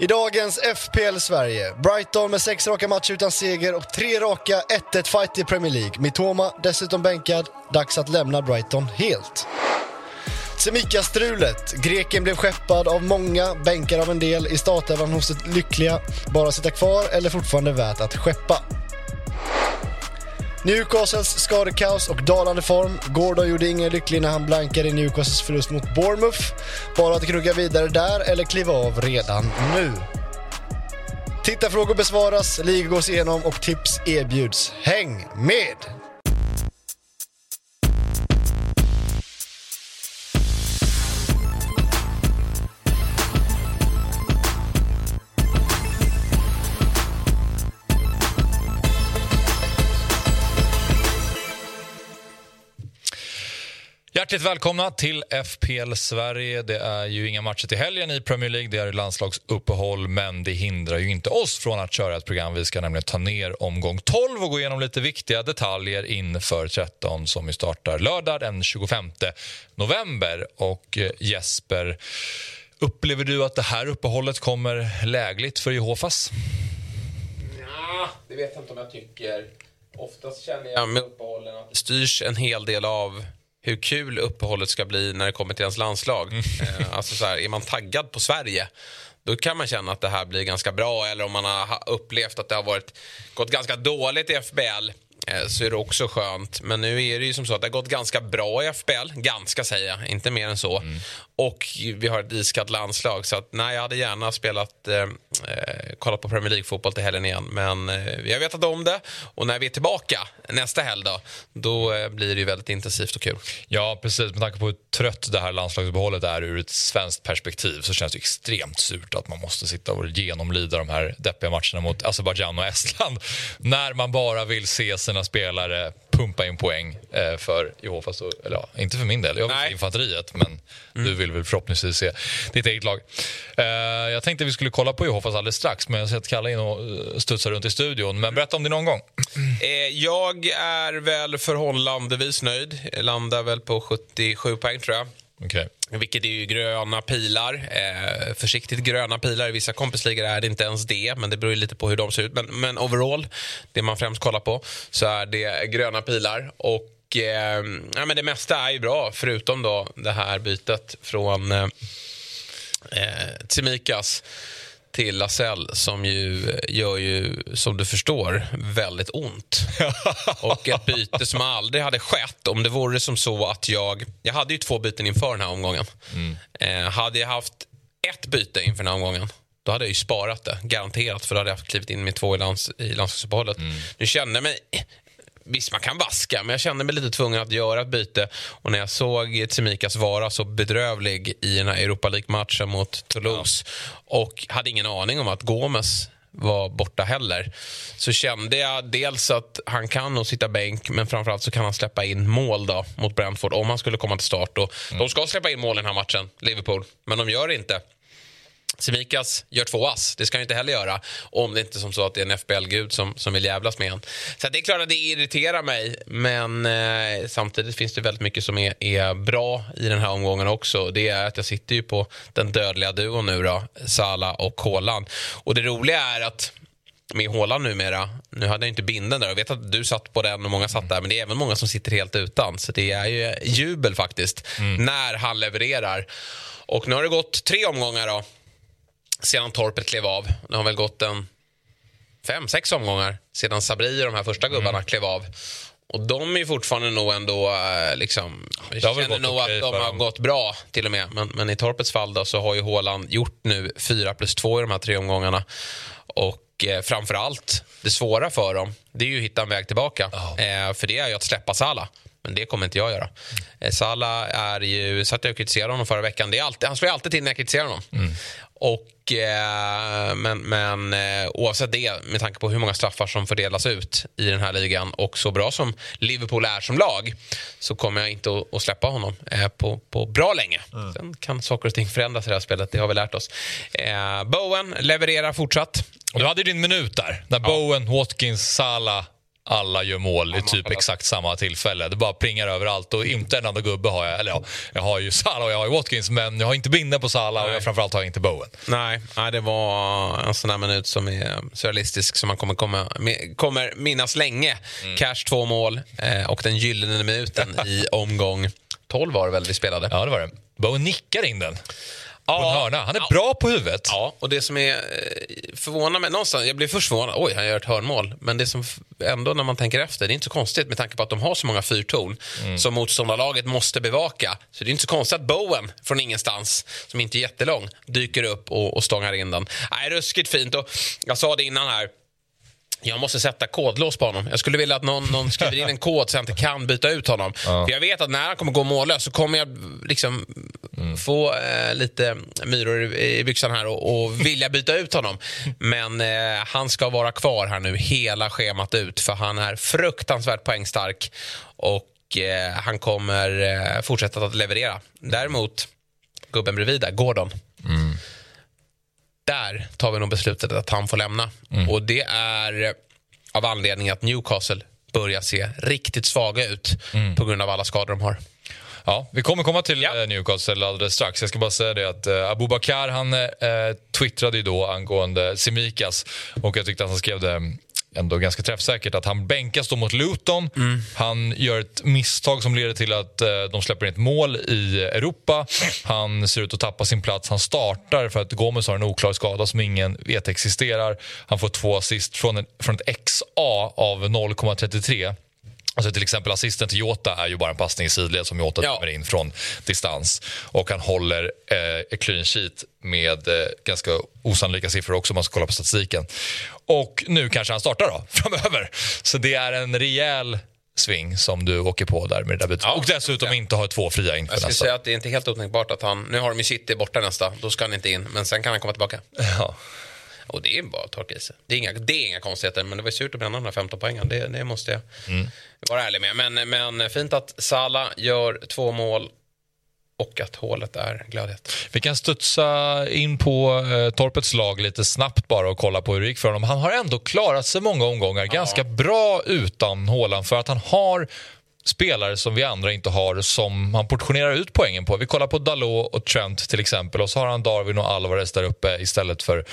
I dagens FPL Sverige, Brighton med sex raka matcher utan seger och tre raka 1-1 fight i Premier League. Mitoma dessutom bänkad, dags att lämna Brighton helt. Semika-strulet. Greken blev skeppad av många, bänkad av en del. I startelvan hos det lyckliga. Bara sitta kvar eller fortfarande värt att skeppa? Newcastles skadekaos och dalande form. Gordon gjorde ingen lycklig när han blankade i Newcastles förlust mot Bournemouth. Bara att knugga vidare där eller kliva av redan nu. Tittarfrågor besvaras, ligor gås igenom och tips erbjuds. Häng med! Hjärtligt välkomna till FPL Sverige. Det är ju inga matcher till helgen i Premier League. Det är landslagsuppehåll, men det hindrar ju inte oss från att köra ett program. Vi ska nämligen ta ner omgång 12 och gå igenom lite viktiga detaljer inför 13 som vi startar lördag den 25 november. Och eh, Jesper, upplever du att det här uppehållet kommer lägligt för Jehovas? Ja, det vet jag inte om jag tycker. Oftast känner jag med uppehållen att det styrs en hel del av hur kul uppehållet ska bli när det kommer till ens landslag. Mm. Eh, alltså så här, är man taggad på Sverige då kan man känna att det här blir ganska bra. Eller om man har upplevt att det har varit, gått ganska dåligt i FBL så är det också skönt. Men nu är det ju som så att det har gått ganska bra i FBL. Ganska säger jag, inte mer än så. Mm. Och vi har ett iskallt landslag. Så att, nej, jag hade gärna spelat, eh, eh, kollat på Premier League-fotboll till helgen igen. Men eh, vi har vetat om det. Och när vi är tillbaka nästa helg då, då eh, blir det ju väldigt intensivt och kul. Ja, precis. Med tanke på hur trött det här landslagsuppehållet är ur ett svenskt perspektiv så känns det extremt surt att man måste sitta och genomlida de här deppiga matcherna mot Azerbajdzjan och Estland när man bara vill se sina spelare pumpa in poäng eh, för Jehovas, eller ja, inte för min del, jag vill se infanteriet men mm. du vill väl förhoppningsvis se ditt eget lag. Eh, jag tänkte vi skulle kolla på Jehovas alldeles strax men jag ser att Kalle in och eh, studsar runt i studion. Men berätta om din omgång. jag är väl förhållandevis nöjd. Jag landar väl på 77 poäng tror jag. Okay. Vilket är ju gröna pilar. Eh, försiktigt gröna pilar. I vissa kompisligor är det inte ens det, men det beror lite på hur de ser ut. Men, men overall, det man främst kollar på, så är det gröna pilar. Och eh, ja, men Det mesta är ju bra, förutom då det här bytet från eh, eh Tsimikas till Lasell som ju gör ju, som du förstår, väldigt ont. och ett byte som aldrig hade skett om det vore som så att jag... Jag hade ju två byten inför den här omgången. Mm. Eh, hade jag haft ett byte inför den här omgången då hade jag ju sparat det, garanterat. För då hade jag klivit in med två i, lands, i landslagsuppehållet. Mm. Nu kände jag mig Visst, man kan vaska, men jag kände mig lite tvungen att göra ett byte. Och när jag såg Tsimikas vara så bedrövlig i den här Europa League-matchen mot Toulouse ja. och hade ingen aning om att Gomes var borta heller så kände jag dels att han kan nog sitta bänk men framförallt så kan han släppa in mål då mot Brentford om han skulle komma till start. Och mm. De ska släppa in mål i den här matchen, Liverpool, men de gör det inte. Semikas gör två ass. Det ska han inte heller göra om det inte är som så att det är en FBL-gud som, som vill jävlas med en. Så det är klart att det irriterar mig, men eh, samtidigt finns det väldigt mycket som är, är bra i den här omgången också. Det är att jag sitter ju på den dödliga duon nu då, Sala och Haaland. Och det roliga är att med Håland numera. Nu hade jag inte binden där. Jag vet att du satt på den och många satt där. Men det är även många som sitter helt utan. Så det är ju jubel faktiskt. Mm. När han levererar. Och nu har det gått tre omgångar då sedan Torpet klev av. Det har väl gått en fem, sex omgångar sedan Sabri och de här första gubbarna mm. klev av. Och de är fortfarande nog ändå... Eh, liksom, jag känner nog att de har gått bra till och med. Men, men i Torpets fall då, så har ju Håland gjort nu 4 plus 2 i de här tre omgångarna. Och eh, framför allt, det svåra för dem det är ju att hitta en väg tillbaka. Oh. Eh, för det är ju att släppa Sala. Men det kommer inte jag göra. Mm. Salah är ju... Satt jag och kritiserade honom förra veckan. Det är alltid, han slår alltid till när jag kritiserar honom. Mm. Och, eh, men men eh, oavsett det, med tanke på hur många straffar som fördelas ut i den här ligan och så bra som Liverpool är som lag så kommer jag inte att, att släppa honom eh, på, på bra länge. Mm. Sen kan saker och ting förändras i det här spelet, det har vi lärt oss. Bowen levererar fortsatt. Och du hade din minut där, när ja. Bowen, Watkins, Salah alla gör mål i typ exakt samma tillfälle. Det bara plingar överallt och inte en enda gubbe har jag. Eller ja, jag har ju Salah och jag har ju Watkins men jag har inte Binden på Salah och jag, framförallt har jag inte Bowen. Nej, nej, det var en sån här minut som är surrealistisk som man kommer, komma, kommer minnas länge. Mm. Cash två mål eh, och den gyllene minuten i omgång 12 var det väl vi spelade? Ja, det var det. Bowen nickar in den på en hörna. Han är bra på huvudet. Ja, och det som är eh, förvånar mig någonstans, jag blir först förvånad, oj, han gör ett hörnmål. Men det som ändå när man tänker efter, det är inte så konstigt med tanke på att de har så många fyrtorn mm. som motståndarlaget måste bevaka. Så det är inte så konstigt att Bowen från ingenstans, som inte är jättelång, dyker upp och, och stångar in den. Nej, ruskigt fint. Och jag sa det innan här, jag måste sätta kodlås på honom. Jag skulle vilja att någon, någon skriver in en kod så jag inte kan byta ut honom. Ja. För Jag vet att när han kommer gå mållös så kommer jag liksom mm. få eh, lite myror i, i byxan här och, och vilja byta ut honom. Men eh, han ska vara kvar här nu hela schemat ut för han är fruktansvärt poängstark och eh, han kommer eh, fortsätta att leverera. Däremot, gubben bredvid där, Gordon. Mm där tar vi nog beslutet att han får lämna. Mm. Och det är av anledning att Newcastle börjar se riktigt svaga ut mm. på grund av alla skador de har. Ja, vi kommer komma till ja. Eh, Newcastle alldeles strax. Jag ska bara säga det att uh, Abubakar han uh, twittrade ju då angående Simikas och jag tyckte att han skrev det ändå ganska träffsäkert att han bänkas då mot Luton. Mm. Han gör ett misstag som leder till att eh, de släpper in ett mål i Europa. Han ser ut att tappa sin plats. Han startar för att Gomes har en oklar skada som ingen vet existerar. Han får två assist från, en, från ett XA av 0,33. Alltså till exempel assisten till Jota är ju bara en passning i sidled som Jota ja. in från distans. Och han håller eh, clean sheet med eh, ganska osannolika siffror också om man ska kolla på statistiken. Och nu kanske han startar då, framöver. Så det är en rejäl sving som du åker på där med det där bytet. Ja, och dessutom ja. inte ha två fria inför Jag skulle nästa. säga att det är inte helt otänkbart att han, nu har de ju City borta nästa, då ska han inte in, men sen kan han komma tillbaka. Ja. Och det är bara att torka i sig. Det är, inga, det är inga konstigheter, men det var surt att bränna de här 15 poängen. Det, det måste jag mm. vara ärlig med. Men, men fint att Sala gör två mål och att hålet är glödhett. Vi kan studsa in på eh, Torpets lag lite snabbt bara och kolla på hur det gick för honom. Han har ändå klarat sig många omgångar ja. ganska bra utan Håland för att han har spelare som vi andra inte har som han portionerar ut poängen på. Vi kollar på Dalot och Trent till exempel och så har han Darwin och Alvarez där uppe istället för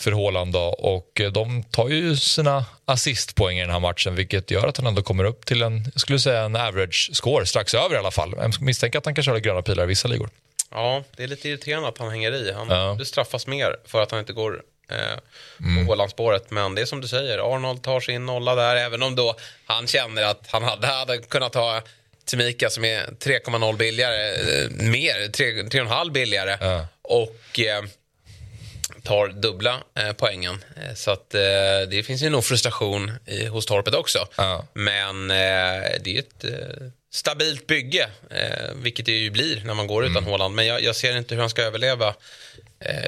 för Haaland. Då. Och eh, de tar ju sina assistpoäng i den här matchen vilket gör att han ändå kommer upp till en, jag skulle säga en average score, strax över i alla fall. Jag misstänker att han kanske har gröna pilar i vissa ligor. Ja, det är lite irriterande att han hänger i. Han ja. straffas mer för att han inte går eh, på mm. Hålandspåret. Men det är som du säger, Arnold tar sin nolla där, även om då han känner att han hade, hade kunnat ta Timika som är 3,0 billigare, eh, mer, 3,5 billigare. Ja. Och eh, tar dubbla eh, poängen. Eh, så att eh, det finns ju nog frustration i, hos Torpet också. Ja. Men eh, det är ett eh, stabilt bygge, eh, vilket det ju blir när man går utan mm. Håland. Men jag, jag, ser inte hur han ska överleva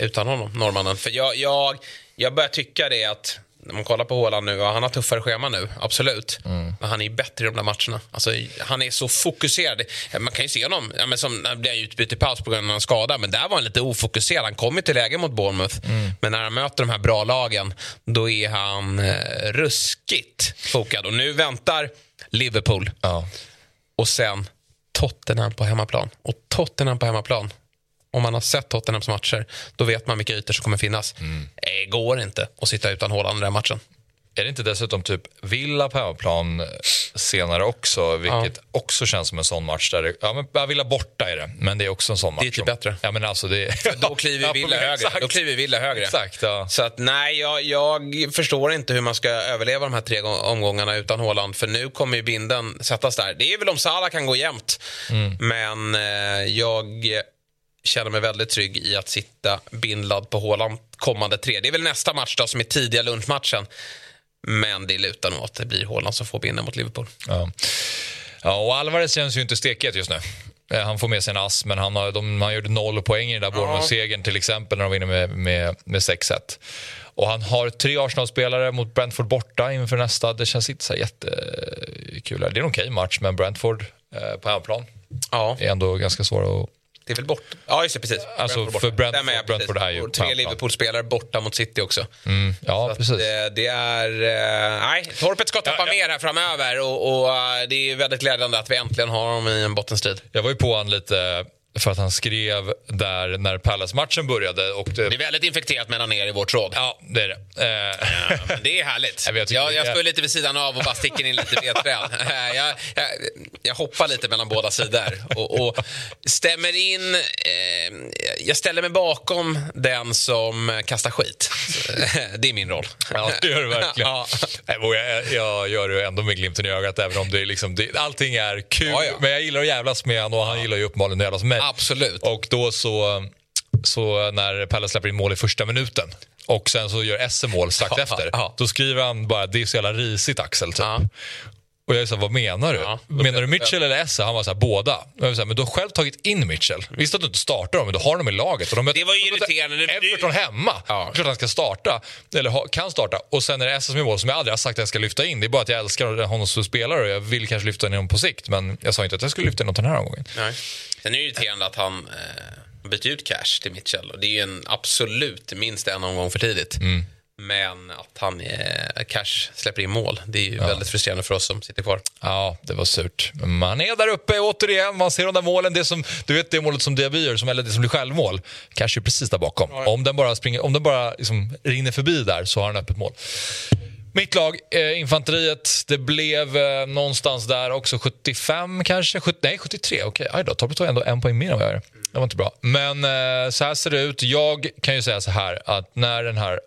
utan honom, norrmannen. För jag, jag, jag börjar tycka det att när man kollar på Håland nu, han har tuffare schema nu, absolut. Mm. Men han är bättre i de där matcherna. Alltså, han är så fokuserad. Man kan ju se honom, ja, men som, han blir utbytt i paus på grund av en skada, men där var han lite ofokuserad. Han kom ju till läge mot Bournemouth, mm. men när han möter de här bra lagen, då är han eh, ruskigt fokad. Och nu väntar Liverpool. Ja. Och sen Tottenham på hemmaplan. Och Tottenham på hemmaplan om man har sett Tottenhams matcher, då vet man vilka ytor som kommer finnas. Mm. Det går inte att sitta utan Haaland i den matchen. Är det inte dessutom typ Villa på hemmaplan senare också, vilket ja. också känns som en sån match där det, ja men Villa borta är det, men det är också en sån match. Det är typ bättre. Ja men alltså det Då kliver Villa ja, högre. Då kliver Villa högre. Exakt, ja. Så att nej, jag, jag, förstår inte hur man ska överleva de här tre omgångarna utan Haaland, för nu kommer ju binden sättas där. Det är väl om Salah kan gå jämnt, mm. men eh, jag känner mig väldigt trygg i att sitta bindlad på Håland kommande tre. Det är väl nästa match då, som är tidiga lunchmatchen. Men det lutar nog att det blir Håland som får binden mot Liverpool. Ja. ja, och Alvarez känns ju inte stekhet just nu. Eh, han får med sig en ass, men han, har, de, han gjorde noll poäng i den där Bournemouth-segern till exempel när de vinner med, med, med 6-1. Och han har tre Arsenal-spelare mot Brentford borta inför nästa. Det känns inte så jättekul. Det är en okej okay match, men Brentford eh, på hemmaplan ja. är ändå ganska svåra att Är väl bort... Ja, just det, precis. Alltså, borta. för Brentford- Stämmer, ja, precis. Brentford är ju Och tre. Liverpool-spelare borta mot City också. Ja, Så att, precis. eh, det är... eh, Nej, Torpet ska tappa Ja, ja. mer här framöver och, och eh, det är väldigt glädjande att vi äntligen har dem i en bottenstrid. Jag var ju på han lite för att han skrev där när Palace-matchen började. Och det, Det är väldigt infekterat mellan er i vår tråd. ja, det är det. Eh, Men det är härligt. Ja, jag Jag, jag, är- står lite vid sidan av och bara sticker in lite vedträn. Eh, jag, jag, jag hoppar lite mellan båda sidor och, och stämmer in... Eh, jag ställer mig bakom den som kastar skit. Det är min roll. Ja, det gör du verkligen. Ja. Jag, jag gör det ändå med glimten i ögat, även om det är liksom, det, allting är kul. Ja, ja. Men jag gillar att jävlas med honom och han gillar ju uppenbarligen att jävlas med mig. Absolut. Och då så, så när Pelle släpper in mål i första minuten och sen så gör Esse mål strax Ja, efter. ja. Då skriver han bara det är så jävla risigt Axel. Typ. Ja. Och jag här, vad menar du? Ja, menar du. Mitchell eller Esse? Han var så här, båda. Jag här, men du har själv tagit in Mitchell. Visst att du inte startar dem, men du har dem i laget. Och de möter- Det var ju de irriterande. Det- Everton hemma. Ja. Klart han ska starta. Eller kan starta. Och sen är det Esse som är mål, som jag aldrig har sagt att jag ska lyfta in. Det är bara att jag älskar honom som spelare och jag vill kanske lyfta in honom på sikt. Men jag sa inte att jag skulle lyfta in honom den här omgången. Nej. Sen är det irriterande att han eh, byter ut Cash till Mitchell. Och det är en absolut minst en omgång för tidigt. Mm. Men att han, eh, Cash släpper in mål, det är ju väldigt frustrerande för oss som sitter kvar. Ja, det var surt. Man är där uppe återigen. Man ser de där målen. Det som, du vet det målet som Diaby gör, som, eller det som blir självmål. Kanske är precis där bakom. Om den bara, springer, om den bara liksom rinner förbi där så har han öppet mål. Mitt lag, eh, infanteriet, det blev eh, någonstans där också 75 kanske? 70, nej, 73. Okej, okay. då. Torpet har ändå en poäng mer än vad jag gör. Det var inte bra. Men eh, så här ser det ut. Jag kan ju säga så här att när den här...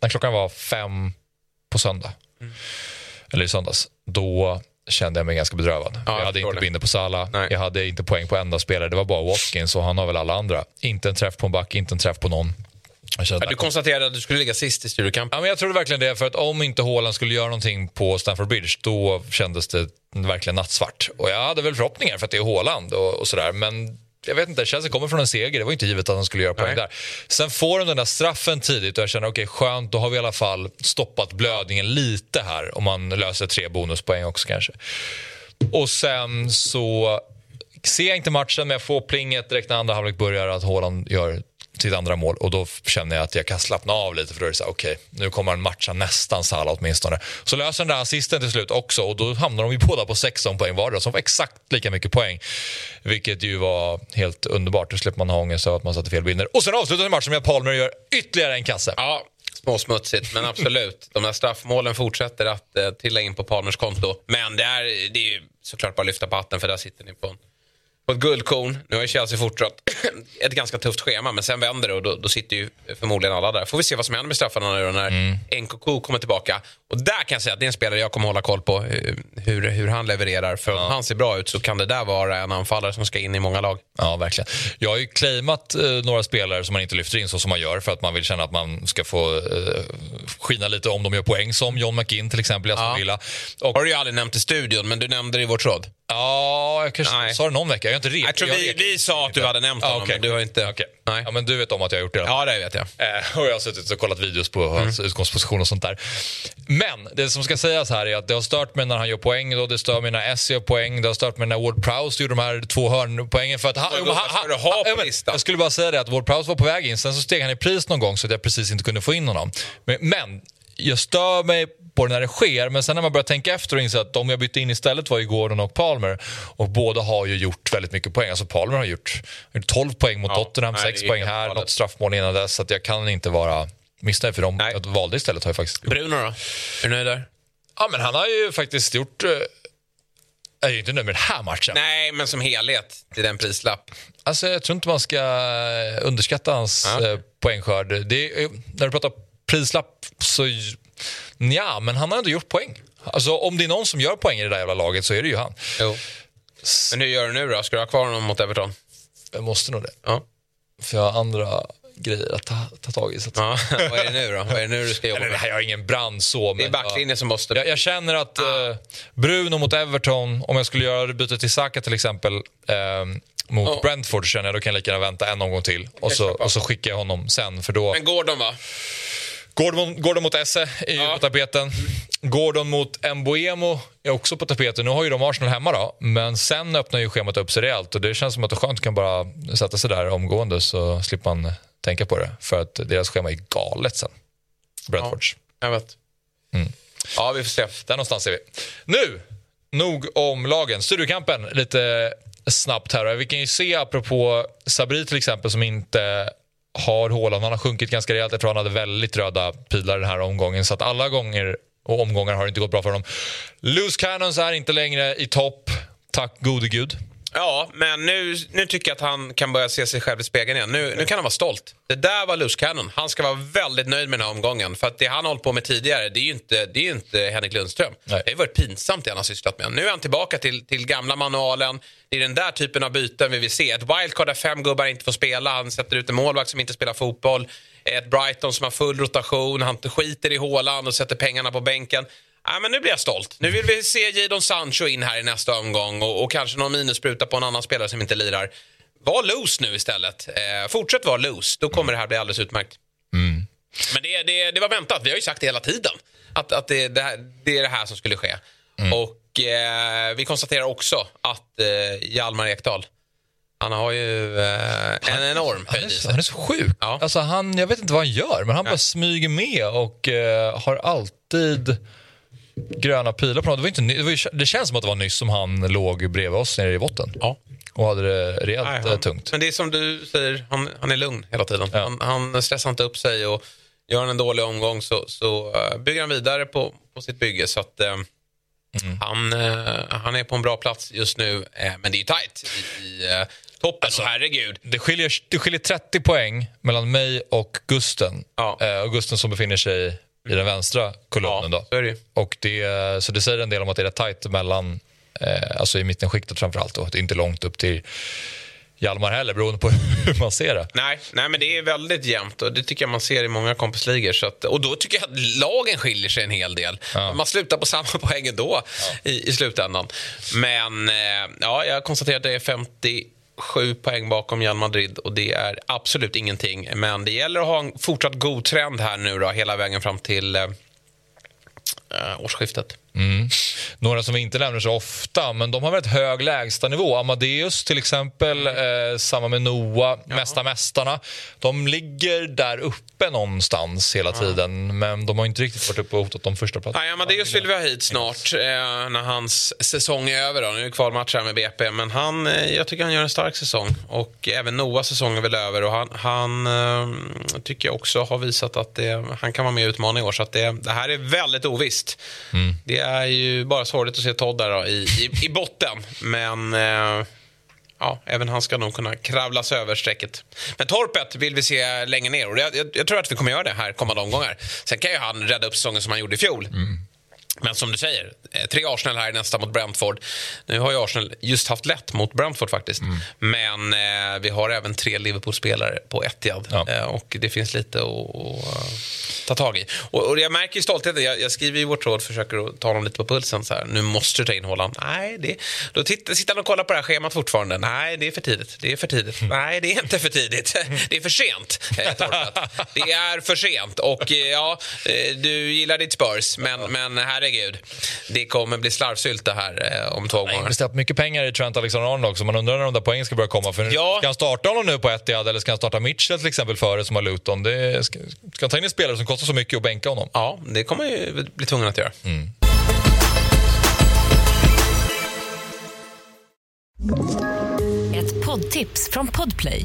När klockan var fem på söndag, eller i söndags, då kände jag mig ganska bedrövad. Ja, jag hade inte det. binder på Salah, Nej. jag hade inte poäng på enda spelare. Det var bara Watkins och han har väl alla andra. Inte en träff på en back, inte en träff på någon. Du konstaterade att du skulle ligga sist i studiokampen. Ja, men jag trodde verkligen det, för att om inte Haaland skulle göra någonting på Stamford Bridge, då kändes det verkligen nattsvart. Och jag hade väl förhoppningar för att det är Haaland och, och sådär, men jag vet inte, Chelsea kommer från en seger, det var inte givet att han skulle göra poäng Nej. där. Sen får de den där straffen tidigt och jag känner, okej skönt, då har vi i alla fall stoppat blödningen lite här, om man löser tre bonuspoäng också kanske. Och sen så ser jag inte matchen, men jag får plinget direkt när andra halvlek börjar att Haaland gör sitt andra mål och då känner jag att jag kan slappna av lite för då är det så här, okej, nu kommer han matcha nästan Salah åtminstone. Så löser den där assisten till slut också och då hamnar de ju båda på 16 poäng vardera som var exakt lika mycket poäng. Vilket ju var helt underbart. Då slipper man ha ångest över att man satte fel bilder. Och sen avslutar matchen med att Palmer gör ytterligare en kasse. Ja, småsmutsigt, men absolut. De där straffmålen fortsätter att eh, trilla in på Palmers konto. Men det är, det är ju såklart bara att lyfta på hatten för där sitter ni på en på ett guldkorn. Nu har ju Chelsea fortsatt ett ganska tufft schema, men sen vänder det och då, då sitter ju förmodligen alla där. Får vi se vad som händer med straffarna nu när Mm. Nkoku kommer tillbaka. Och där kan jag säga att det är en spelare jag kommer hålla koll på eh, hur, hur han levererar. För om han ser bra ut så kan det där vara en anfallare som ska in i många lag. Ja, verkligen. Jag har ju claimat eh, några spelare som man inte lyfter in så som man gör för att man vill känna att man ska få eh, skina lite om de gör poäng, som John McInn till exempel i Aston Ja. Och, Har du ju aldrig nämnt i studion, men du nämnde det i vår tråd. ja, jag kanske Nej. sa det någon vecka. Jag inte rep. Jag tror har vi, sa att du hade nämnt honom, okej. men du har inte... Okej. Nej. Ja, men du vet om att jag har gjort det. fall. Ja, det vet jag. Eh, och jag har suttit och kollat videos på hans utgångsposition och sånt där. Men det som ska sägas här är att det har stört mig när han gör poäng. Då, det stör mig när Essie gör poäng. Det har stört mig när Ward Prowse gjorde de här två hörnpoängen. För att han, Men då du ha på ja, men. Jag skulle bara säga det att Ward Prowse var på väg in. Sen så steg han i pris någon gång så att jag precis inte kunde få in honom. Men, men jag stör mig på det när det sker, men sen när man börjar tänka efter och inser att de jag bytte in istället var ju Gordon och Palmer. Och båda har ju gjort väldigt mycket poäng. Alltså Palmer har gjort, gjort 12 poäng mot Ja, Tottenham, nej, 6 det är poäng här, något straffmål innan dess. Så att jag kan inte vara missnöjd för dem. Nej. Jag valde istället har jag faktiskt gjort. Bruno då? Är du nöjd där? Ja, men han har ju faktiskt gjort... eh, Jag är ju inte nöjd med den här matchen. Nej, men som helhet till den prislapp. Alltså, jag tror inte man ska eh, underskatta hans Ja. eh, poängskörd. Det är, eh, när du pratar prislapp så... Ja, men han har ändå gjort poäng. Alltså, om det är någon som gör poäng i det där jävla laget så är det ju han. Jo. Men hur gör du nu då? Ska du ha kvar honom mot Everton? Jag måste nog det. Ja. För jag har andra grejer att ta, ta tag i. Så att... ja. Vad är det nu då? Vad är det nu du ska jobba med? jag har ingen brand så. Det är men backlinjen som måste... Jag, jag känner att eh, Bruno mot Everton, om jag skulle göra bytet till Saka till exempel eh, mot Ja. Brentford känner jag då kan jag lika gärna vänta en omgång till och så, och så skickar jag honom sen för då Men Gordon va? Gordon, Gordon mot Esse är ju Ja. på tapeten. Gordon mot Mbuemo är också på tapeten. Nu har ju de Arsenal hemma då, men sen öppnar ju schemat upp sig rejält och det känns som att det är skönt kan bara sätta sig där omgående så slipper man tänka på det. För att deras schema är galet sen. Brentfords. Jag vet. Ja, vi får se. Där någonstans är vi. Nu, nog om lagen. Studiokampen, lite snabbt här. Vi kan ju se, apropå Sabri till exempel, som inte har Haaland. Han har sjunkit ganska rejält. Jag tror han hade väldigt röda pilar den här omgången. Så att alla gånger och omgångar har det inte gått bra för honom. Loose Cannons är inte längre i topp. Tack gode gud. Ja, men nu, nu tycker jag att han kan börja se sig själv i spegeln igen. Nu, nu kan han vara stolt. Det där var loose cannon. Han ska vara väldigt nöjd med den här omgången. För att det han hållit på med tidigare, det är ju inte, det är inte Henrik Lundström. Nej. Det har varit pinsamt det han har sysslat med. Nu är han tillbaka till, till gamla manualen. Det är den där typen av byten vi vill se. Ett wildcard där fem gubbar inte får spela. Han sätter ut en målvakt som inte spelar fotboll. Ett Brighton som har full rotation. Han skiter i Håland och sätter pengarna på bänken. Ja, men nu blir jag stolt. Nu vill vi se Jadon Sancho in här i nästa omgång och, och kanske någon minusspruta på en annan spelare som inte lirar. Var loose nu istället. Eh, fortsätt vara loose. Då kommer det här bli alldeles utmärkt. Men det, det, det var väntat. Vi har ju sagt det hela tiden. Att, att det, det, här, är det här som skulle ske. Och eh, vi konstaterar också att eh, Hjalmar Ekdal, han har ju eh, en enorm Han höjd är, så, sig. han är så sjuk. Ja. Alltså han, jag vet inte vad han gör, men han bara smyger med och eh, har alltid gröna pilar på något. Det, var inte, det, var ju, det känns som att det var nyss som han låg bredvid oss nere i botten Ja. och hade det rejält Nej, eh, han, tungt. Men det är som du säger, han, han är lugn hela tiden. Ja. Han, han stressar inte upp sig och gör han en dålig omgång så, så eh, bygger han vidare på, på sitt bygge. Så att, eh, Mm. han, eh, han är på en bra plats just nu, eh, men det är ju tajt i, i eh, toppen. Alltså, och herregud. Det skiljer, det skiljer 30 poäng mellan mig och Gusten. Ja. Eh, och Gusten som befinner sig i den vänstra kolumnen. Ja, då. det. Och det, så det säger en del om att det är rätt tajt mellan, eh, alltså i mittenskiktet framför allt. Då. Det är inte långt upp till Hjalmar heller, beroende på hur man ser det. Nej, nej, men det är väldigt jämnt och det tycker jag man ser i många kompisligor. Så att, och då tycker jag att lagen skiljer sig en hel del. Man slutar på samma poäng ändå i, i slutändan. Men eh, ja, jag konstaterar att det är Sju poäng bakom Real Madrid och det är absolut ingenting. Men det gäller att ha en fortsatt god trend här nu då, hela vägen fram till eh, eh årsskiftet årsskiftet. Några som vi inte nämner så ofta, men de har väldigt hög lägstanivå. Amadeus till exempel, eh, samma med Noah, Mästa Mästarna. De ligger där uppe någonstans hela tiden, men de har inte riktigt varit uppe och hotat de första platserna. Nej, Amadeus vill vi ha hit snart eh, när hans säsong är över. Då. Nu är det kvalmatch här med BP, men han, eh, jag tycker han gör en stark säsong. Och även Noahs säsong är väl över och han, han eh, tycker jag också har visat att det, han kan vara med i utmaning i år. Så att det, det här är väldigt ovisst. Det är ju bara sorgligt att se Todd där då, i, i, i botten, men eh, Ja, även han ska nog kunna kravla sig över strecket. Men Torpet vill vi se längre ner och jag, jag, jag tror att vi kommer göra det här kommande omgångar. Sen kan ju han rädda upp säsongen som han gjorde i fjol. Mm. Men som du säger, eh, tre Arsenal här i nästa mot Brentford. Nu har ju Arsenal just haft lätt mot Brentford faktiskt. Men eh, vi har även tre Liverpool-spelare på Etihad. Ja. Eh, och det finns lite att, att ta tag i. Och, och jag märker ju stoltheten. Jag, jag skriver i vårt råd, försöker att ta honom lite på pulsen. Så här, nu måste du ta in Haaland. Nej, det, då titt, sitter han och kollar på det här schemat fortfarande. Nej, det är för tidigt. Det är för tidigt. Nej, det är inte för tidigt. Det är för sent, eh. Det är för sent. Och eh, ja, du gillar ditt Spurs, men, men herregud. Det kommer bli slarvsylt det här eh, om två Han har gånger. investerat mycket pengar i Trent Alexander-Arnold också. Man undrar när de där poängen ska börja komma. För Ja. Ska han starta honom nu på Etihad eller ska han starta Mitchell till exempel före som har Luton? Det ska, ska han ta in en spelare som kostar så mycket och bänka honom? Ja, det kommer ju bli tvungen att göra. Ett poddtips från Podplay.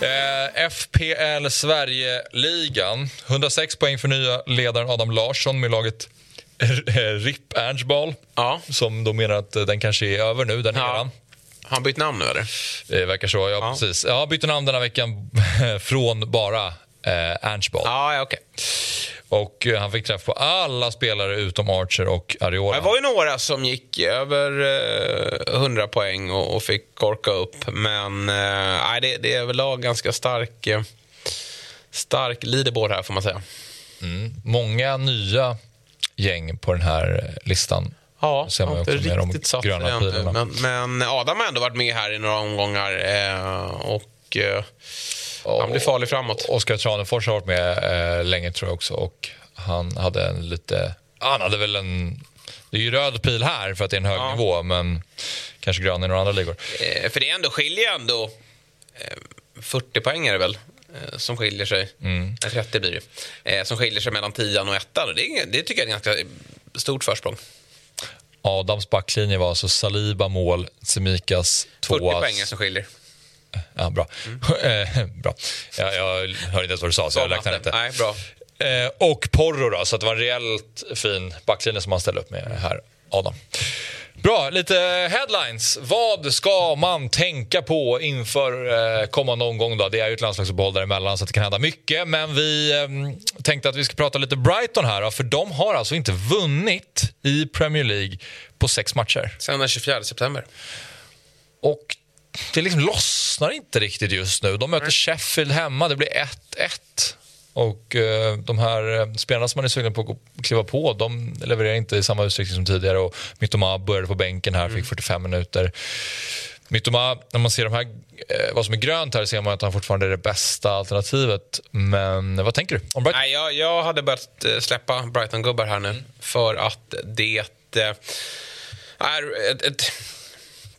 Eh, FPL Sverige-ligan. 106 poäng för nya ledaren Adam Larsson med laget eh, RIP Ernstball. Ja. Som då menar att eh, den kanske är över nu, den Ja. eran. Har han bytt namn nu eller? Det verkar så, ja, Ja. precis. Jag bytte namn den här veckan från bara eh, Ernstball. Ja, ja okej. Och eh, han fick träff på alla spelare utom Archer och Ariola. Det var ju några som gick över eh, 100 poäng och, fick korka upp. Men eh, det, det är överlag ganska stark, eh, stark leaderboard här, får man säga. Många nya gäng på den här listan. Ja, ser man också inte de riktigt satt gröna det. Men, men Adam har ändå varit med här i några omgångar eh, och eh, han blir farlig framåt. Oskar Tranefors har varit med eh, länge tror jag också och han hade en lite... Han hade väl en... Det är ju röd pil här för att det är en hög Ja. nivå men kanske grön i några andra ligor. Eh, för det är ändå skiljer ändå eh, 40 poäng är det väl eh, som skiljer sig. Mm. Eh, 30 blir det. Eh, som skiljer sig mellan 10 och 1 det, det tycker jag är ett ganska stort försprång. Adams backlinje var alltså Saliba mål, Semikas 40 tvåa. poäng som skiljer. Ja, bra. Eh, bra. Jag, jag hörde inte ens vad du sa så jag räknade inte. Nej, bra. Eh, och Porro då, så det var en rejält fin backlinje som han ställde upp med här, Adam. Bra, lite headlines. Vad ska man tänka på inför eh, kommande omgång? Då? Det är ju ett landslagsuppehåll däremellan så det kan hända mycket. Men vi eh, tänkte att vi ska prata lite Brighton här. För de har alltså inte vunnit i Premier League på sex matcher. Sen den 24 september. Och det liksom lossnar inte riktigt just nu. De möter Sheffield hemma, det blir 1-1. Och eh, de här eh, spelarna som man är sugen på att kliva på, de levererar inte i samma utsträckning som tidigare. Och Mittoma började på bänken här, fick 45 minuter. Mittoma, när man ser de här, eh, vad som är grönt här ser man att han fortfarande är det bästa alternativet. Men vad tänker du om Brighton? Nej, jag, jag hade börjat släppa Brighton-gubbar här nu för att det eh, är ett, ett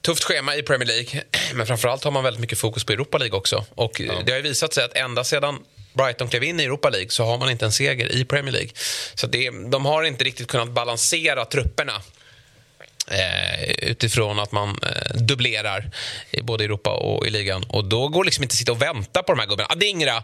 tufft schema i Premier League. Men framförallt har man väldigt mycket fokus på Europa League också. Och eh, Det har ju visat sig att ända sedan Brighton klev in i Europa League så har man inte en seger i Premier League. Så det, de har inte riktigt kunnat balansera trupperna utifrån att man eh, dubblerar i både Europa och i ligan. Och Då går liksom inte att sitta och vänta på de här gubbarna. Adingra eh,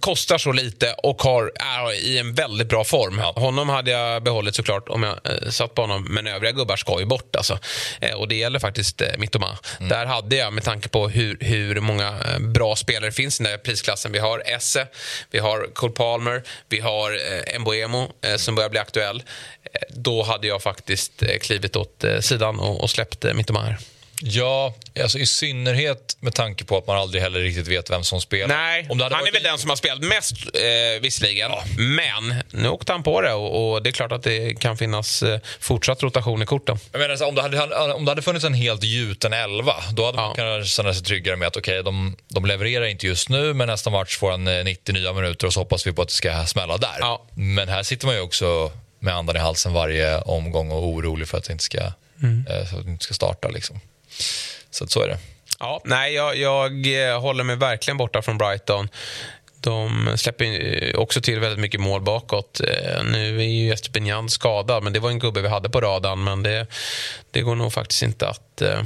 kostar så lite och har, är i en väldigt bra form. Honom hade jag behållit såklart om jag eh, satt på honom, men övriga gubbar ska ju bort. Alltså. Eh, och Det gäller faktiskt eh, Mittoma. Där hade jag, med tanke på hur, hur många eh, bra spelare finns i den där prisklassen. Vi har Esse, vi har Cole Palmer, vi har eh, Mbuemo eh, som börjar bli aktuell. Eh, Då hade jag faktiskt eh, klivit åt eh, sidan och, och släppt eh, Mittoma här. Ja, alltså i synnerhet med tanke på att man aldrig heller riktigt vet vem som spelar. Nej, han är varit- väl den som har spelat mest eh, visserligen. Men nu åkte han på det och, och det är klart att det kan finnas eh, fortsatt rotation i korten. Jag menar, om, det hade, om det hade funnits en helt gjuten elva då hade man Ja. kunnat känna sig tryggare med att okej, de, de levererar inte just nu men nästa match får han eh, 90 nya minuter och så hoppas vi på att det ska smälla där. Ja. Men här sitter man ju också med andan i halsen varje omgång och orolig för att det inte ska, Mm. eh, så att det inte ska starta. Liksom. Så att så är det. Ja, nej, jag, jag eh, håller mig verkligen borta från Brighton. De släpper ju också till väldigt mycket mål bakåt. Eh, Nu är ju Estepinian skadad, men det var en gubbe vi hade på radarn. Men det, det går nog faktiskt inte att eh,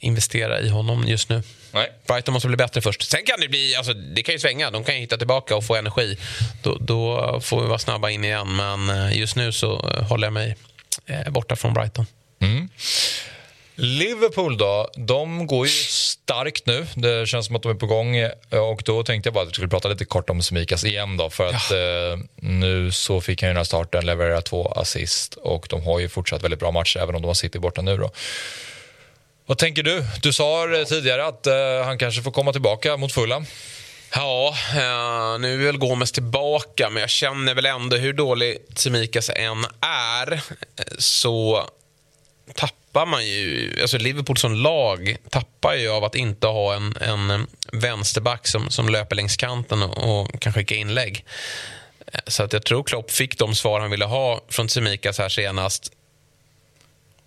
investera i honom just nu. Nej. Brighton måste bli bättre först. Sen kan det bli, alltså, det kan ju svänga. De kan hitta tillbaka och få energi. Då, då får vi vara snabba in igen. Men eh, just nu så eh, håller jag mig eh, borta från Brighton. Liverpool då, de går ju starkt nu. Det känns som att de är på gång. Och då tänkte jag bara att vi skulle prata lite kort om Semikas igen då. För att eh, nu så fick han ju den här starten, leverera två assist och de har ju fortsatt väldigt bra matcher även om de har City borta nu då. Vad tänker du? Du sa eh, tidigare att eh, han kanske får komma tillbaka mot Fulham. Ja, eh, nu är väl Gomes tillbaka, men jag känner väl ändå hur dålig Tsimikas än är eh, så tappar man ju... Alltså Liverpool som lag tappar ju av att inte ha en, en eh, vänsterback som, som löper längs kanten och, och kan skicka inlägg. Så att jag tror Klopp fick de svar han ville ha från Tsimikas här senast.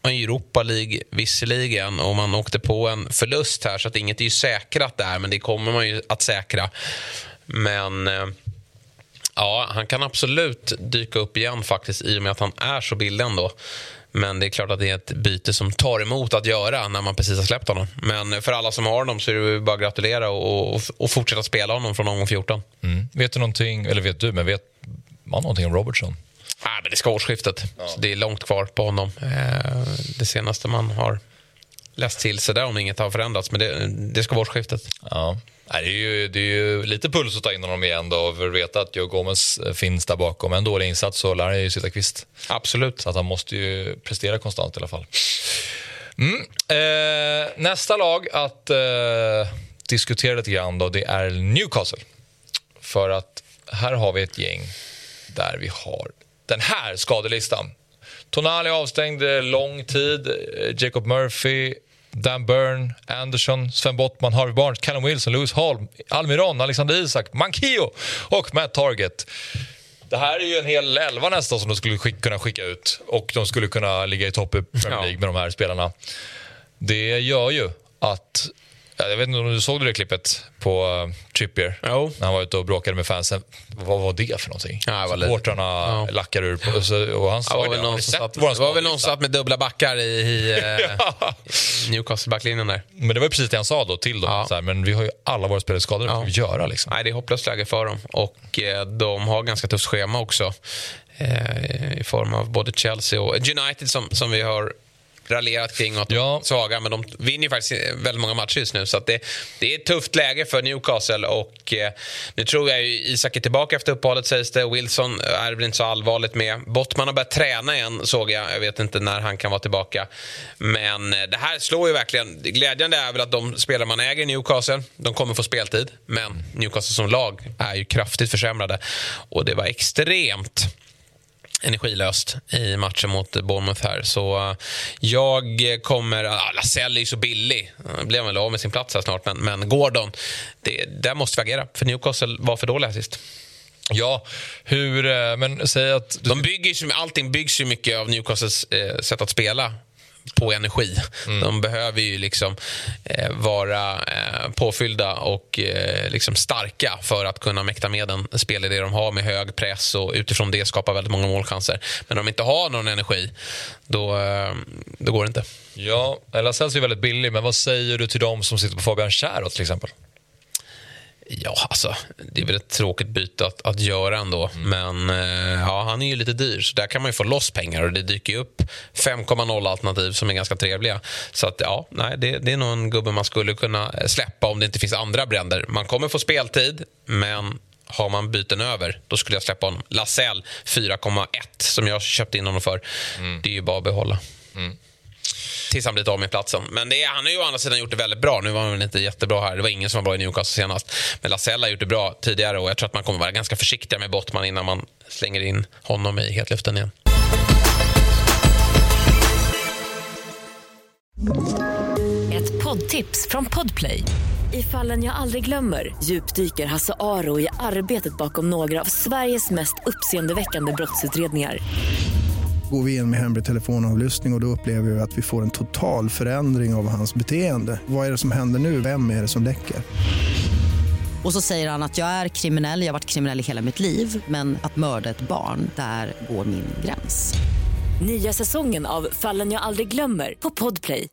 I Europa League visserligen och man åkte på en förlust här så att inget är ju säkrat där men det kommer man ju att säkra. Men eh, ja, han kan absolut dyka upp igen faktiskt i och med att han är så billig ändå. Men det är klart att det är ett byte som tar emot att göra när man precis har släppt honom. Men för alla som har honom så är det bara att gratulera och, och, och fortsätta spela honom från omgång 14. Mm. Vet du någonting, eller vet du, men vet man någonting om Robertson? Ah, men det ska årsskiftet. Så det är långt kvar på honom. Eh, det senaste man har läst till sig där om inget har förändrats. Men det, det ska vara årsskiftet. Ja. Nej, det, är ju, det är ju lite puls att ta in honom igen då för att veta att Joe Gomez finns där bakom. En dålig insats så lär han ju sitta kvist. Absolut. Så att han måste ju prestera konstant i alla fall. Mm. Eh, nästa lag att eh, diskutera lite grann då, det är Newcastle. För att här har vi ett gäng där vi har den här skadelistan. Tonali avstängd lång tid. Jacob Murphy, Dan Byrne, Anderson, Sven Bottman, Harvey Barnes, Callum Wilson, Lewis Hall, Almiron, Alexander Isak, Mankio och Matt Target. Det här är ju en hel elva nästan som de skulle skick, kunna skicka ut och de skulle kunna ligga i topp i Premier League med de här spelarna. Det gör ju att jag vet inte om du såg det klippet på uh, Trippier Jo. när han var ute och bråkade med fansen. Vad var det för någonting? Ja, Supportrarna Ja. lackar ur. På, så, och han sa väl det. Någon satt, det var väl någon som satt med dubbla backar i, i eh, Newcastle-backlinjen där. Men det var precis det han sa då till dem. Ja. Så här, men vi har ju alla våra spelare skadade. Ja. Vad ska vi göra liksom? Nej, det är hopplöst läge för dem. Och eh, de har ganska tufft schema också. Eh, I form av både Chelsea och United som, som vi har raljerat kring och att de Ja. är svaga. Men de vinner ju faktiskt väldigt många matcher just nu. Så det, det är ett tufft läge för Newcastle. Och eh, nu tror jag ju Isak är tillbaka efter uppehållet sägs det. Wilson är väl inte så allvarligt med. Bottman har börjat träna igen såg jag. Jag vet inte när han kan vara tillbaka. Men eh, det här slår ju verkligen. Glädjande är väl att de spelare man äger i Newcastle, de kommer få speltid. Men Newcastle som lag är ju kraftigt försämrade. Och det var extremt energilöst i matchen mot Bournemouth här. Så eh, jag kommer... Ja, Lascelles är ju så billig. Han blev väl av med sin plats här snart. Men, men Gordon, det, där måste vi agera. För Newcastle var för dåliga sist. Ja, hur... eh, Men säg att... Du, De bygger ju, allting byggs ju mycket av Newcastles eh, sätt att spela på energi. De behöver ju liksom eh, vara eh, påfyllda och eh, liksom starka för att kunna mäkta med den spelidé de har med hög press och utifrån det skapa väldigt många målchanser. Men om de inte har någon energi, då, eh, då går det inte. ja, Lascelles är ju väldigt billig, men vad säger du till dem som sitter på Fabian Schär till exempel? Ja, alltså, det är väl ett tråkigt byte att, att göra ändå. Men eh, ja, han är ju lite dyr, så där kan man ju få loss pengar. Och Det dyker ju upp 5,0 alternativ som är ganska trevliga. Så att, ja, nej, det, det är nog en gubbe man skulle kunna släppa om det inte finns andra bränder. Man kommer få speltid, men har man byten över, då skulle jag släppa honom. Lasell 4,1 som jag köpte in honom för. Det är ju bara att behålla. Tills han blivit av med platsen. Men det är, han har ju å andra sidan gjort det väldigt bra. Nu var han väl inte jättebra här. Det var ingen som var bra i Newcastle senast. Men Lasella har gjort det bra tidigare och jag tror att man kommer vara ganska försiktiga med Bottman innan man slänger in honom i hetluften igen. Ett poddtips från Podplay. I fallen jag aldrig glömmer djupdyker Hasse Aro i arbetet bakom några av Sveriges mest uppseendeväckande brottsutredningar. Går vi in med hemlig telefonavlyssning och, och då upplever vi att vi får en total förändring av hans beteende. Vad är det som händer nu? Vem är det som läcker? Och så säger han att jag är kriminell, jag har varit kriminell i hela mitt liv men att mörda ett barn, där går min gräns. Nya säsongen av Fallen jag aldrig glömmer på Podplay.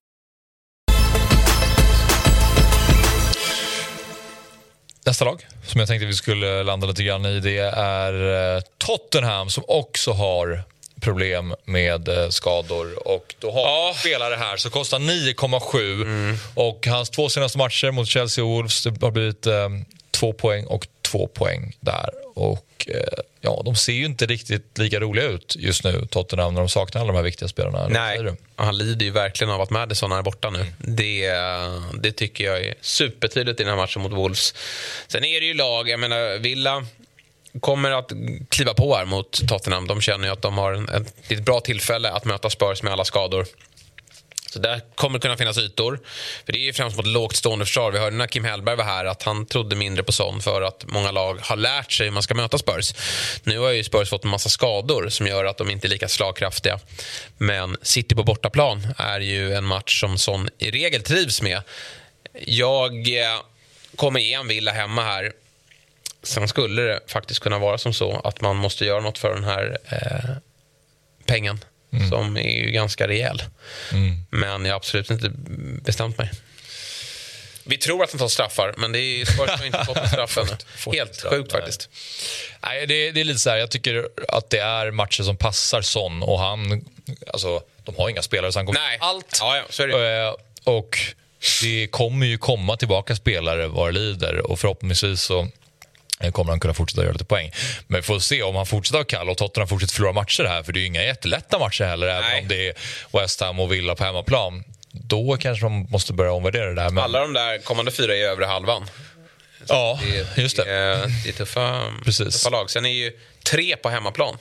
Nästa lag som jag tänkte vi skulle landa lite grann i det är eh, Tottenham som också har problem med eh, skador. Och då har Ja. spelare här som kostar 9,7 och hans två senaste matcher mot Chelsea och Wolves det har blivit eh, två poäng och två poäng där. Och eh, ja, de ser ju inte riktigt lika roliga ut just nu, Tottenham, när de saknar alla de här viktiga spelarna. Nej, han lider ju verkligen av att Madison är borta nu. Det, det tycker jag är supertydligt i den här matchen mot Wolves. Sen är det ju lag, jag menar Villa kommer att kliva på här mot Tottenham. De känner ju att de har en, ett, ett bra tillfälle att möta Spurs med alla skador. Så där kommer det kunna finnas ytor. För Det är ju främst mot lågt stående försvar. Vi hörde när Kim Hellberg var här att han trodde mindre på sån för att många lag har lärt sig hur man ska möta Spurs. Nu har ju Spurs fått en massa skador som gör att de inte är lika slagkraftiga. Men City på bortaplan är ju en match som Son i regel trivs med. Jag eh, kommer ge en Villa hemma här. Sen skulle det faktiskt kunna vara som så att man måste göra något för den här eh, pengen som är ju ganska rejäl. Men jag har absolut inte bestämt mig. Vi tror att han tar straffar, men det är Spurs har inte fått en straff ännu. Helt straff, sjukt nej. faktiskt. Nej, det, det är lite så här, jag tycker att det är matcher som passar Son och han, alltså de har inga spelare så han kommer Nej. allt. Ja, ja, det. Eh, Och det kommer ju komma tillbaka spelare vad det lider och förhoppningsvis så kommer han kunna fortsätta göra lite poäng. Men vi får se om han fortsätter ha kall och Tottenham fortsätter förlora matcher här för det är ju inga jättelätta matcher heller Nej. även om det är West Ham och Villa på hemmaplan. Då kanske man måste börja omvärdera det där. Men... Alla de där kommande fyra är övre halvan. Ja, Det, just det. är- det är tuffa, Precis. Mm. tuffa lag. Sen är ju tre på hemmaplan,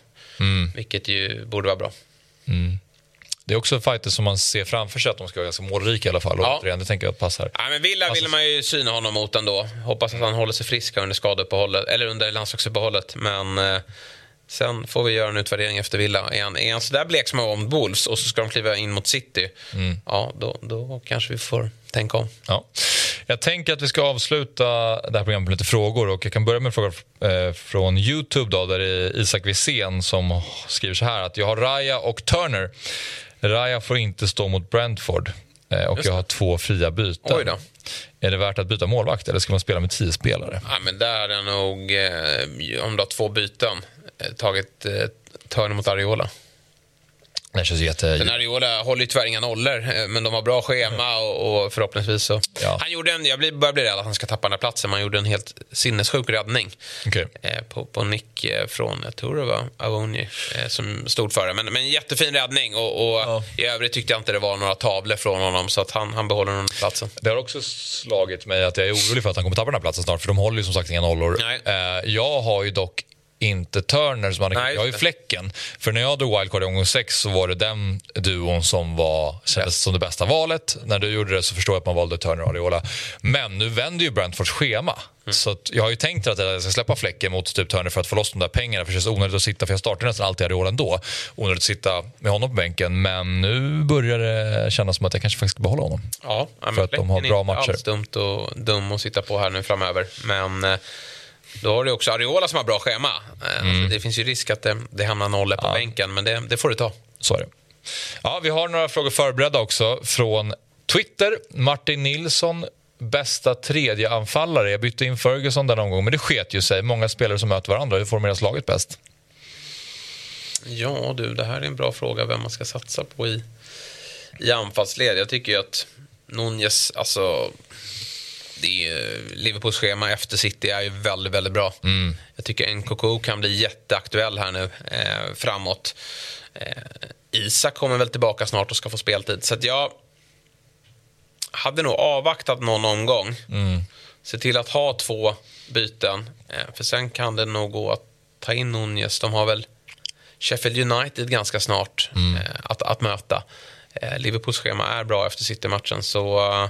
vilket ju borde vara bra. Det är också fighter som man ser framför sig att de ska vara ganska målrika i alla fall. Ja. återigen, det tänker jag passar. Nej, men Villa ville man ju syna honom mot ändå. Hoppas att han håller sig frisk under skadeuppehållet, eller under landslagsuppehållet. Men eh, sen får vi göra en utvärdering efter Villa. Är han, är han sådär blek som mot Wolves och så ska de kliva in mot City, ja, då, då kanske vi får tänka om. Ja. Jag tänker att vi ska avsluta det här programmet med lite frågor. Och Jag kan börja med en fråga eh, från Youtube då, där det är Isak Wisén som skriver så här att jag har Raya och Turner. Raya får inte stå mot Brentford eh, och jag har två fria byten. Är det värt att byta målvakt eller ska man spela med tio spelare? Ja, men där hade jag nog, eh, om du har två byten, eh, tagit eh, Turner mot Ariola. Det känns jätte... Den Ariola håller ju tyvärr inga nollor, eh, men de har bra schema och, och förhoppningsvis så... Ja. Han gjorde en, jag blir- börjar bli rädd att han ska tappa den här platsen, men han gjorde en helt sinnessjuk räddning. Okej. eh, på, på nick eh, från, jag tror det var Avoni eh, som stod för det. Men, men jättefin räddning och, och i övrigt tyckte jag inte det var några tavlor från honom så att han, han behåller den platsen. Det har också slagit mig att jag är orolig för att han kommer tappa den här platsen snart för de håller ju som sagt inga nollor. Eh, jag har ju dock inte Turner som han Nej, Jag har ju. Fläcken. För när jag drog wildcard i omgång sex så var det den duon som var, kändes som det bästa valet. När du gjorde det så förstår jag att man valde Turner och Ariola. Men nu vänder ju Brentfords schema. Mm. Så jag har ju tänkt att jag ska släppa Fläcken mot typ Turner för att få loss de där pengarna. För det känns onödigt att sitta, för jag startar nästan alltid Ariola ändå. Onödigt att sitta med honom på bänken. Men nu börjar det kännas som att jag kanske faktiskt ska behålla honom. Ja, För att de har Fläcken är bra inte matcher. alls dumt, och, dum att sitta på här nu framöver. Men eh, då har du också Ariola som har bra schema. Eh, Mm. alltså, det finns ju risk att det, det hamnar nollor på bänken, men det, det får du ta. Så är det. Ja, vi har några frågor förberedda också från Twitter. Martin Nilsson, bästa tredje anfallare. Jag bytte in Ferguson den omgången, men det sket ju sig. Många spelare som möter varandra. Hur formeras laget bäst? Ja du, det här är en bra fråga vem man ska satsa på i, i anfallsled. Jag tycker ju att Nunez, alltså det är, Liverpools schema efter City är ju väldigt, väldigt bra. Jag tycker Nkoko kan bli jätteaktuell här nu eh, framåt. Eh, Isak kommer väl tillbaka snart och ska få speltid. Så jag hade nog avvaktat någon omgång. Se till att ha två byten. Eh, för sen kan det nog gå att ta in Nunez. De har väl Sheffield United ganska snart eh, att, att möta. Eh, Liverpools schema är bra efter City-matchen. Så, eh,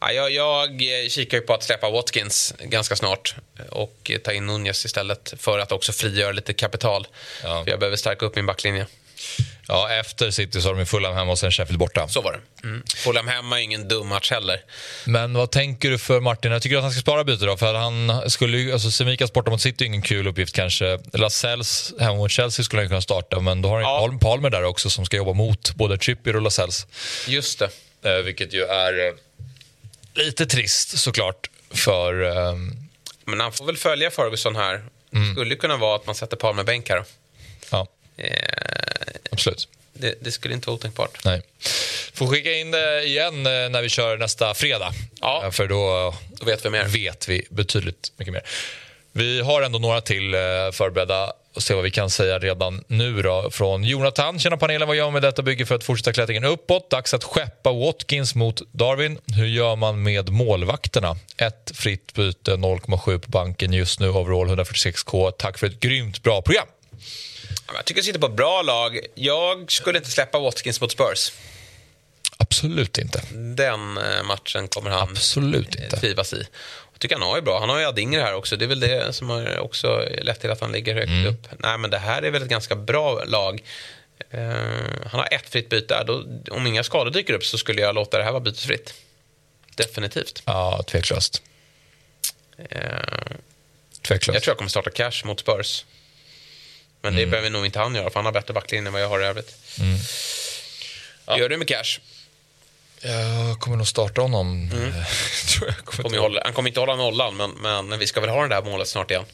ja, jag, jag kikar ju på att släppa Watkins ganska snart och ta in Nunez istället för att också frigöra lite kapital. Ja. För jag behöver stärka upp min backlinje. Ja, efter City så har de ju Fulham hemma och sen Sheffield borta. Så var det. Mm. Fulham hemma är ingen dum match heller. Men vad tänker du för Martin? Jag tycker att han ska spara byte då. För han skulle ju, alltså Semikas borta mot City är ingen kul uppgift kanske. Lasells hemma mot Chelsea skulle han kunna starta. Men då har han Ja. Palm- Palmer där också som ska jobba mot både Trippier och Lasells. Just det. Eh, vilket ju är eh, lite trist såklart för... Eh, Men han får väl följa Ferguson här. Det skulle kunna vara att man sätter Palmer bänk här. ja, absolut. det, det skulle inte vara otänkbart. Nej. Får skicka in det igen eh, när vi kör nästa fredag. Ja. Eh, För då Då vet vi mer. vet vi betydligt mycket mer. Vi har ändå några till eh, förberedda och se vad vi kan säga redan nu. Då. Från Jonathan. Tjena panelen, vad gör man med detta bygge för att fortsätta klättringen uppåt? Dags att skeppa Watkins mot Darwin. Hur gör man med målvakterna? Ett fritt byte, 0,7 på banken just nu, overall 146k. Tack för ett grymt bra program. Jag tycker att sitter på ett bra lag. Jag skulle inte släppa Watkins mot Spurs. Absolut inte. Den eh, matchen kommer han Absolut inte. trivas i. Jag tycker han har ju bra. Han har ju Adinger här också. Det är väl det som har också lett till att han ligger högt Mm. upp. Nej, men det här är väl ett ganska bra lag. Eh, han har ett fritt byte. där. Då, om inga skador dyker upp så skulle jag låta det här vara bytesfritt. Definitivt. Ja, tveklöst. Eh, tveklöst. jag tror jag kommer starta cash mot Spurs. Men Mm. det behöver nog inte han göra, för han har bättre backlinje än vad jag har i övrigt. Mm. Gör du med cash? Jag kommer nog starta honom. Mm. tror jag kommer Kommer hålla, han kommer inte hålla nollan, men, men vi ska väl ha det där målet snart igen.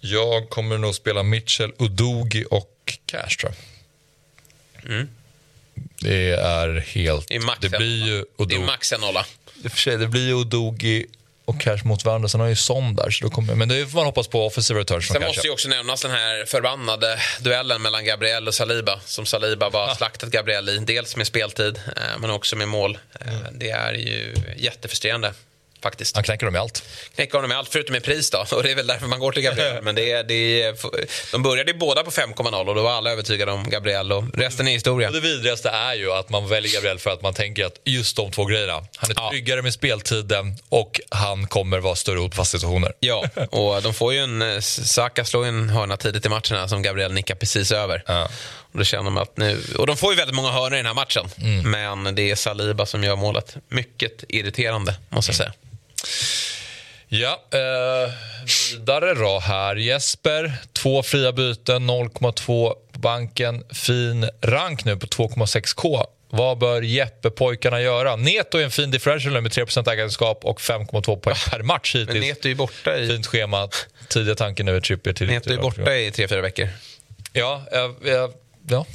Jag kommer nog spela Mitchell, Udogi och Cash tror jag. Det är helt... Det är max det blir ju Det är max en nolla. I och för sig, det blir ju Odogi och Cash mot varandra. Sen har ju Son där, så då kommer, men det får man hoppas på offensiva returns Sen måste ju också nämnas den här förbannade duellen mellan Gabriel och Saliba. Som Saliba bara slaktat Gabriel i. Dels med speltid, eh, men också med mål. Eh, Det är ju jättefrustrerande. Faktiskt. Han knäcker dem i allt. Knäcka honom med allt förutom med pris då. Och det är väl därför man går till Gabriel. Men det är, det är, de började ju båda på 5,0 och då var alla övertygade om Gabriel. Och resten är historia. Och det vidrigaste är ju att man väljer Gabriel för att man tänker att just de två grejerna. Han är Ja. tryggare med speltiden och han kommer vara större hot på fasta situationer. Ja, och de får ju en... eh, Saka slår en hörna tidigt i matchen här som Gabriel nickar precis över. Ja. Och då känner man att nu... Och de får ju väldigt många hörnor i den här matchen. Men det är Saliba som gör målet. Mycket irriterande, måste jag säga. Ja, eh, vidare då här. Jesper, två fria byten, 0,2 på banken. Fin rank nu på 2,6k. Vad bör Jeppe-pojkarna göra? Neto är en fin differential nu med 3% ägarskap och 5,2 poäng per match Men hittills. Neto är borta i, Fint schema. Tidiga tanken nu är Trippier till... Neto är borta i tre, fyra veckor. Ja, jag, jag, ja.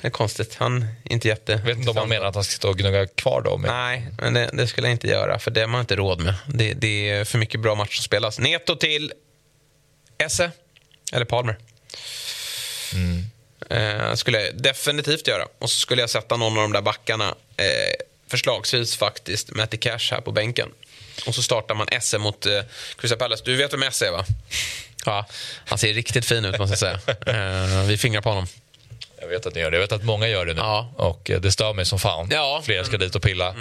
Det är konstigt. Han är inte jätte... Jag vet inte om han menar att han ska stå och gnugga kvar då. Men... Nej, men det, det skulle jag inte göra, för det har man inte råd med. Det, det är för mycket bra matcher som spelas. Neto till Esse eller Palmer. Eh, skulle jag definitivt göra. Och så skulle jag sätta någon av de där backarna, eh, förslagsvis faktiskt Matty Cash här på bänken. Och så startar man Esse mot eh, Crystal Palace. Du vet vem Esse är, va? Ja, han ser riktigt fin ut, måste jag säga. Eh, vi fingrar på honom. Jag vet att ni gör det. Jag vet att många gör det nu. Ja. Och eh, det stör mig som fan. Ja. Fler ska dit och pilla.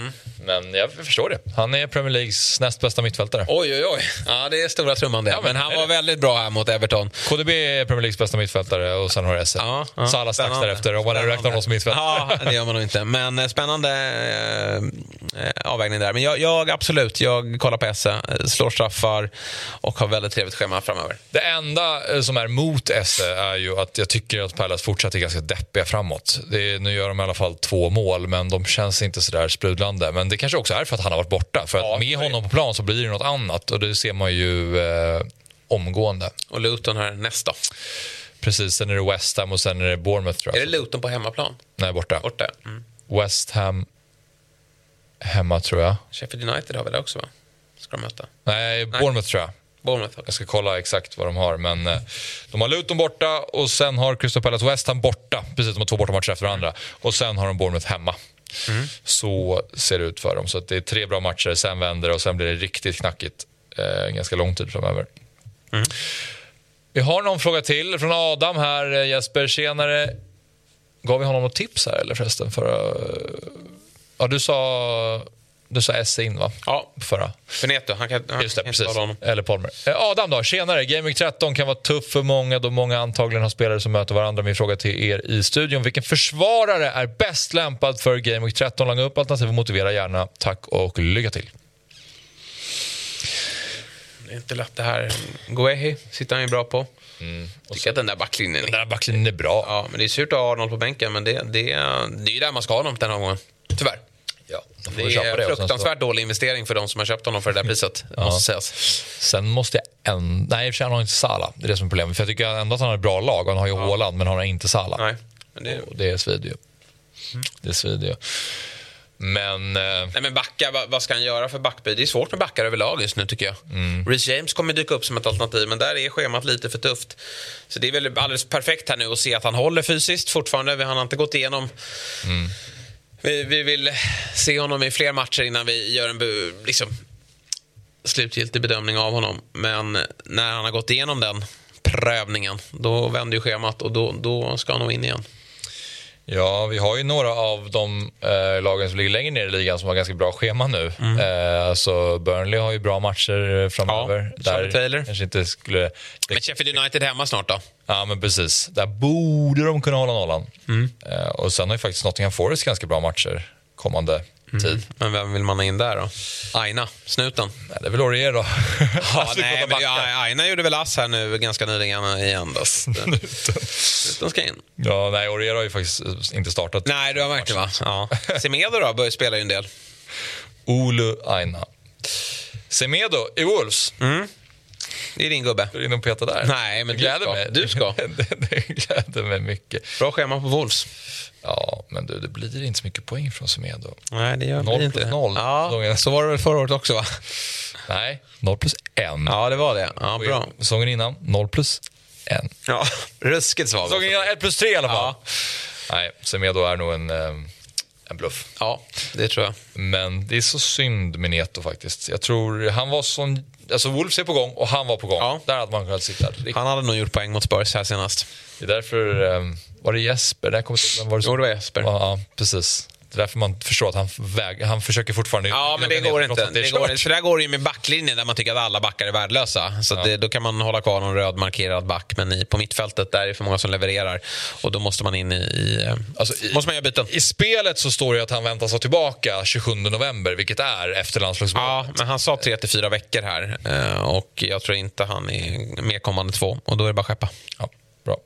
Men jag förstår det. Han är Premier Leagues näst bästa mittfältare. Oj, oj, oj. Ja, det är stora trumman det. Ja, men- men han var väldigt bra här mot Everton. KDB är Premier Leagues bästa mittfältare och sen har du Esse. Ja, ja. Salah strax därefter om man nu räknar honom som mittfältare. Ja, det gör man nog inte. Men eh, spännande eh, eh, avvägning där. Men jag, jag absolut, jag kollar på Esse, eh, slår straffar och har väldigt trevligt schema framöver. Det enda som är mot Esse är ju att jag tycker att Palace fortsatt är ganska deppiga framåt. Det nu gör de i alla fall två mål, men de känns inte så där sprudlande. Men det kanske också är för att han har varit borta. För att Ja, med är det. honom på plan så blir det något annat och det ser man ju eh, omgående. Och Luton här nästa. Precis, sen är det West Ham och sen är det Bournemouth tror Är jag. det Luton på hemmaplan? Nej, borta. Borta? Mm. West Ham hemma tror jag. Sheffield United har väl det också, va? Ska de möta? Nej, Bournemouth tror jag. Bournemouth Jag ska kolla exakt vad de har. Men eh, de har Luton borta och sen har Crystal Palace West Ham borta. Precis, de har två bortamatcher efter varandra. Och sen har de Bournemouth hemma. Så ser det ut för dem. Så att det är tre bra matcher, sen vänder det och sen blir det riktigt knackigt eh, ganska lång tid framöver. Vi har någon fråga till från Adam här. Eh, Jesper, tjenare. Gav vi honom något tips här eller förresten? Förra... Ja, du sa, du sa Esse in va? Ja, Förra. för Neto. Han kan, han Just det, kan precis. honom. Eller Palmer. Eh, Adam då, tjenare. Game Week 13 kan vara tuff för många då många antagligen har spelare som möter varandra. Min fråga till er i studion. Vilken försvarare är bäst lämpad för Game Week 13? Langa upp alternativ och motivera gärna. Tack och lycka till. Det är inte lätt det här. Guehi sitter han ju bra på. Tycker att den där backlinjen Den är... där backlinjen är bra. Ja, men det är surt att ha Arnold på bänken, men det, det, det är ju där man ska ha honom den här gången. Tyvärr. Ja, Det är och sen så- fruktansvärt dålig investering för de som har köpt honom för det där priset. måste sägas. Sen måste jag en... Nej, i och för sig har inte Salah. Det är det som är problemet. För jag tycker ändå att han har ett bra lag. Han har ju Haaland, men han har inte Salah. Nej, men det, Och det svider ju. Det svider ju. Men... Eh, nej, men backa, vad, vad ska han göra för backby? Det är svårt med backar överlag just nu tycker jag. Mm. Reece James kommer dyka upp som ett alternativ, men där är schemat lite för tufft. Så det är väl alldeles perfekt här nu att se att han håller fysiskt fortfarande. Han har inte gått igenom Mm. Vi, vi vill se honom i fler matcher innan vi gör en liksom, slutgiltig bedömning av honom. Men när han har gått igenom den prövningen, då vänder ju schemat och då, då ska han nog in igen. Ja, vi har ju några av de eh, lagen som ligger längre ner i ligan som har ganska bra schema nu. Eh, alltså Burnley har ju bra matcher framöver. Ja, Charlie Taylor. kanske inte skulle... Men Sheffield United hemma snart då? Ja, men precis. Där borde de kunna hålla nollan. Eh, och sen har ju faktiskt Nottingham Forest ganska bra matcher kommande tid. Men vem vill man ha in där då? Aina, snuten. Nej, det är väl Aurier då. Ja, Alltså, nej, men ja, Aina gjorde väl ass här nu ganska nyligen igen. Då. Snuten ska in. Ja, nej, Aurier har ju faktiskt eh, inte startat. Nej, du har märkt det va? Ja. Semedo då, börjar spela ju en del. Olu Aina. Semedo i Wolves. Det är din gubbe. Går in och peta där? Nej, men du ska. Mig. Du ska. det, gläder mig mycket. Bra schema på Wolves. Ja, men du, det blir inte så mycket poäng från Semedo. Nej, det gör Noll blir inte plus det. noll. Ja, Säsongen. så var det väl förra året också va? Nej, 0 plus 1. Ja, det var det. Ja, bra. Säsongen innan, 0 plus 1. Ja, ruskigt svag. Säsongen innan, 1 plus 3 i alla fall. Ja. Nej, Semedo är nog en, eh, en bluff. Ja, det tror jag. Men det är så synd med Neto faktiskt. Jag tror han var sån... Alltså Wolves är på gång och han var på gång. Ja. Där hade man kunnat sitta. riktigt. Han hade nog gjort poäng mot Spurs här senast. Det är därför... eh, Var det Jesper? Där vem var det Jo, det var Jesper. Ja, precis. Det är därför man förstår att han, väg, han försöker fortfarande... Ja, men det går inte. är Det går, för där går det ju med backlinjen där man tycker att alla backar är värdelösa. Så att det, då kan man hålla kvar någon röd markerad back. Men i, på mittfältet där är det för många som levererar. Och då måste man in i... i eh, Alltså, i- måste man göra byten. I spelet så står det att han väntas vara tillbaka 27 november, vilket är efter landslagsmålet. Ja, men han sa tre till fyra veckor här. Eh, Och jag tror inte han är med kommande två. Och då är det bara att skeppa. Ja, bra.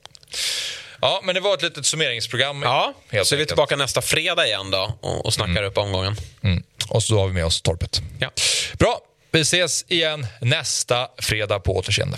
Ja, men det var ett litet summeringsprogram. Ja, helt så är vi enkelt. tillbaka nästa fredag igen då och, och snackar upp omgången. Mm. Och så har vi med oss Torpet. Ja. Bra, vi ses igen nästa fredag på återseende.